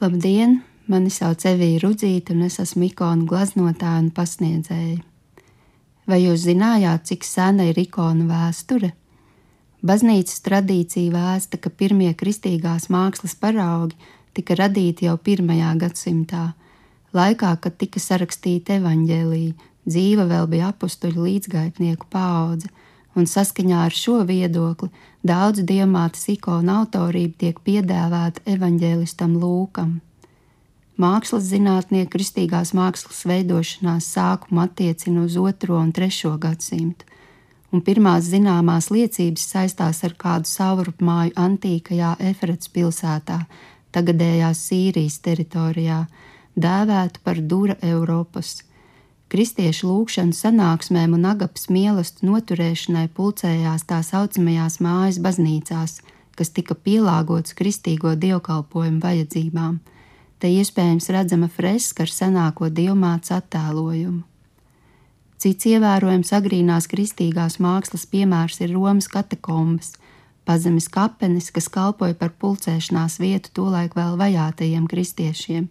Labdien! Mani sauc Evija Rudzīta, un es esmu ikonu gleznotāja un pasniedzēja. Vai jūs zinājāt, cik sena ir ikonu vēsture? Baznīcas tradīcija vēsta, ka pirmie kristīgās mākslas paraugi tika radīti jau pirmajā gadsimtā, laikā, kad tika sarakstīta evaņģēlīja, dzīva vēl bija apstuļu līdzgaitnieku paudze, un saskaņā ar šo viedokli daudzu diamātas ikonu autorība tiek piedāvāta evaņģēlistam Lūkam. Mākslas zinātnieki kristīgās mākslas veidošanās sākumu attiecina uz 2. un 3. gadsimtu, un pirmās zināmās liecības saistās ar kādu savrupmāju antīkajā Efrats pilsētā, tagadējās Sīrijas teritorijā, dēvētu par Dura Eiropas. Kristiešu lūgšanu sanāksmēm un agapas mielastu noturēšanai pulcējās tā saucamajās mājas baznīcās, kas tika pielāgotas kristīgo dievkalpojumu vajadzībām – Te iespējams redzama freska ar senāko diamāts attēlojumu. Cits ievērojams agrīnās kristīgās mākslas piemērs ir Romas katakombas, pazemes kapenes, kas kalpoja par pulcēšanās vietu tolaik vēl vajātajiem kristiešiem.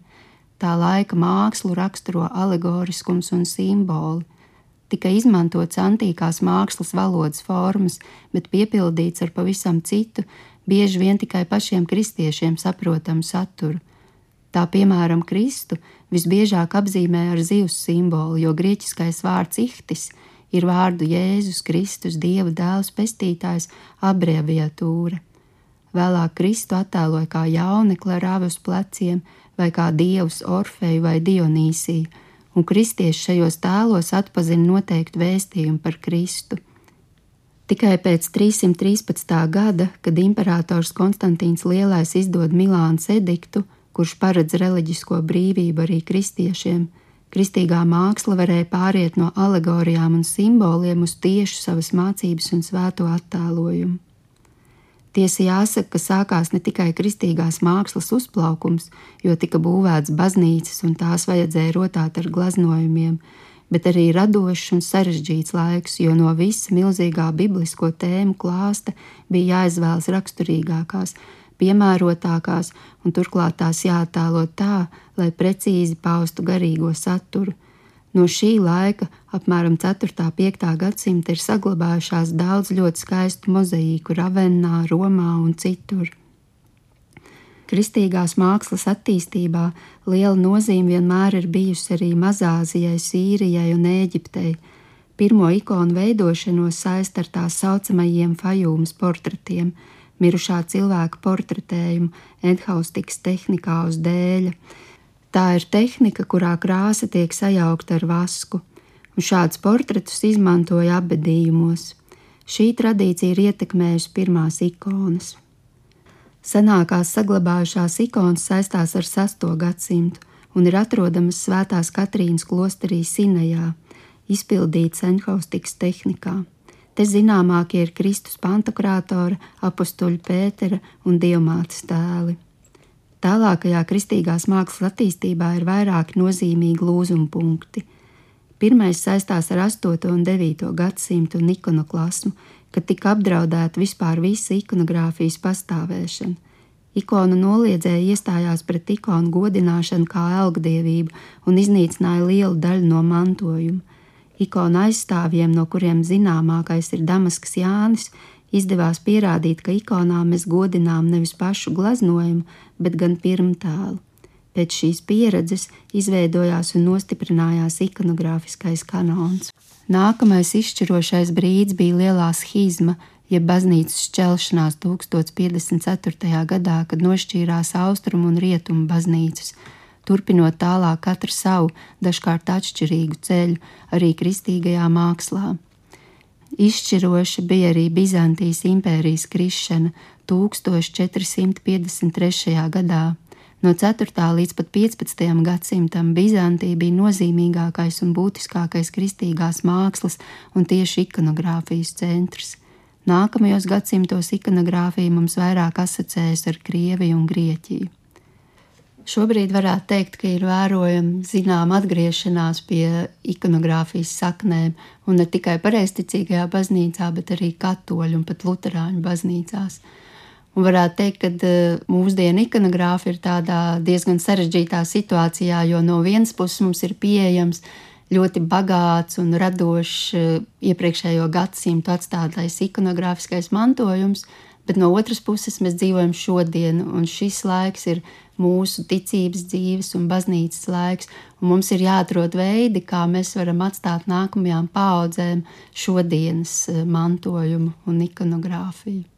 Tā laika mākslu raksturo alegoriskums un simboli. Tika izmantots antīkās mākslas valodas formas, bet piepildīts ar pavisam citu, bieži vien tikai pašiem kristiešiem saprotamu saturu Tā piemēram, Kristu visbiežāk apzīmē ar zivs simbolu, jo grieķiskais vārds ihtis ir vārdu Jēzus Kristus, Dieva dēls, pestītājs, abreviatūra. Vēlāk Kristu attēloja kā jaunekli ar avus pleciem, vai kā dievs Orfeju vai Dionīsiju, un kristieši šajos tēlos atpazina noteiktu vēstījumu par Kristu. Tikai pēc 313. gada, kad imperators Konstantīns Lielais izdod Milānas ediktu, kurš paredz reliģisko brīvību arī kristiešiem, kristīgā māksla varēja pāriet no alegorijām un simboliem uz tiešu savas mācības un svēto attēlojumu. Tiesa jāsaka, ka sākās ne tikai kristīgās mākslas uzplaukums, jo tika būvēts baznīcas un tās vajadzēja rotāt ar glaznojumiem, bet arī radošs un sarežģīts laiks, jo no visa milzīgā biblisko tēmu klāsta bija jāizvēlas raksturīgākās, piemērotākās, un turklāt tās jāattēlo tā, lai precīzi paustu garīgo saturu. No šī laika, apmēram 4. un 5. gadsimta, ir saglabājušās daudz ļoti skaistu mozaīku Ravennā, Romā un citur. Kristīgās mākslas attīstībā liela nozīme vienmēr ir bijusi arī Mazāzijai, Sīrijai un Ēģiptei. Pirmo ikonu veidošanos saist ar tā saucamajiem fajūmas portretiem – mirušā cilvēka portretējumu enhaustikas tehnikā uz dēļa. Tā ir tehnika, kurā krāsa tiek sajaukta ar vasku, un šādus portretus izmantoja abedījumos. Šī tradīcija ir ietekmējusi pirmās ikonas. Senākās saglabājušās ikonas saistās ar 6. gadsimtu un ir atrodamas Svētās Katrīnas klosterī Sinajā, izpildītas enhaustikas tehnikā. Te zināmākie ir Kristus pantokrātora, apustuļa Pētera un Dievmātes tēli. Tālākajā kristīgās mākslas attīstībā ir vairāki nozīmīgi lūzuma punkti. Pirmais saistās ar 8. un 9. gadsimtu un ikonoklasmu, kad tika apdraudēta vispār visa ikonogrāfijas pastāvēšana. Ikonu noliedzēja iestājās pret ikonu godināšanu kā elgdievību un iznīcināja lielu daļu no mantojuma ikonu aizstāvjiem, no kuriem zināmākais ir Damaskas Jānis, izdevās pierādīt, ka ikonā mēs godinām nevis pašu gleznojumu, bet gan pirmtēlu. Pēc šīs pieredzes izveidojās un nostiprinājās ikonogrāfiskais kanons. Nākamais izšķirošais brīdis bija lielā schizma, jeb baznīcas šķelšanās 1054. gadā, kad nošķīrās austrumu un rietumu baznīcas turpinot tālāk katru savu, dažkārt atšķirīgu ceļu, arī kristīgajā mākslā. Izšķiroša bija arī Bizantijas impērijas krišana 1453. gadā. No 4. līdz pat 15. gadsimtam Bizantija bija nozīmīgākais un būtiskākais kristīgās mākslas un tieši ikonogrāfijas centrs. Nākamajos gadsimtos ikonogrāfija mums vairāk asociējas ar Krieviju un Grieķiju. Šobrīd varētu teikt, ka ir vērojama zināma atgriešanās pie ikonogrāfijas saknēm, un ne tikai pareizticīgajā baznīcā, bet arī katoļu un pat luterāņu baznīcās. Un varētu teikt, ka uh, mūsdienu ikonogrāfi ir tādā diezgan sarežģītā situācijā, jo no vienas puses mums ir pieejams ļoti bagāts un radošs uh, iepriekšējo gadsimtu atstātais ikonogrāfiskais mantojums, bet no otras puses mēs dzīvojam šodien, un šis laiks ir mūsu ticības dzīves un baznīcas laiks, un mums ir jāatrod veidi, kā mēs varam atstāt nākamajām paudzēm šodienas eh, mantojumu un ikonogrāfiju.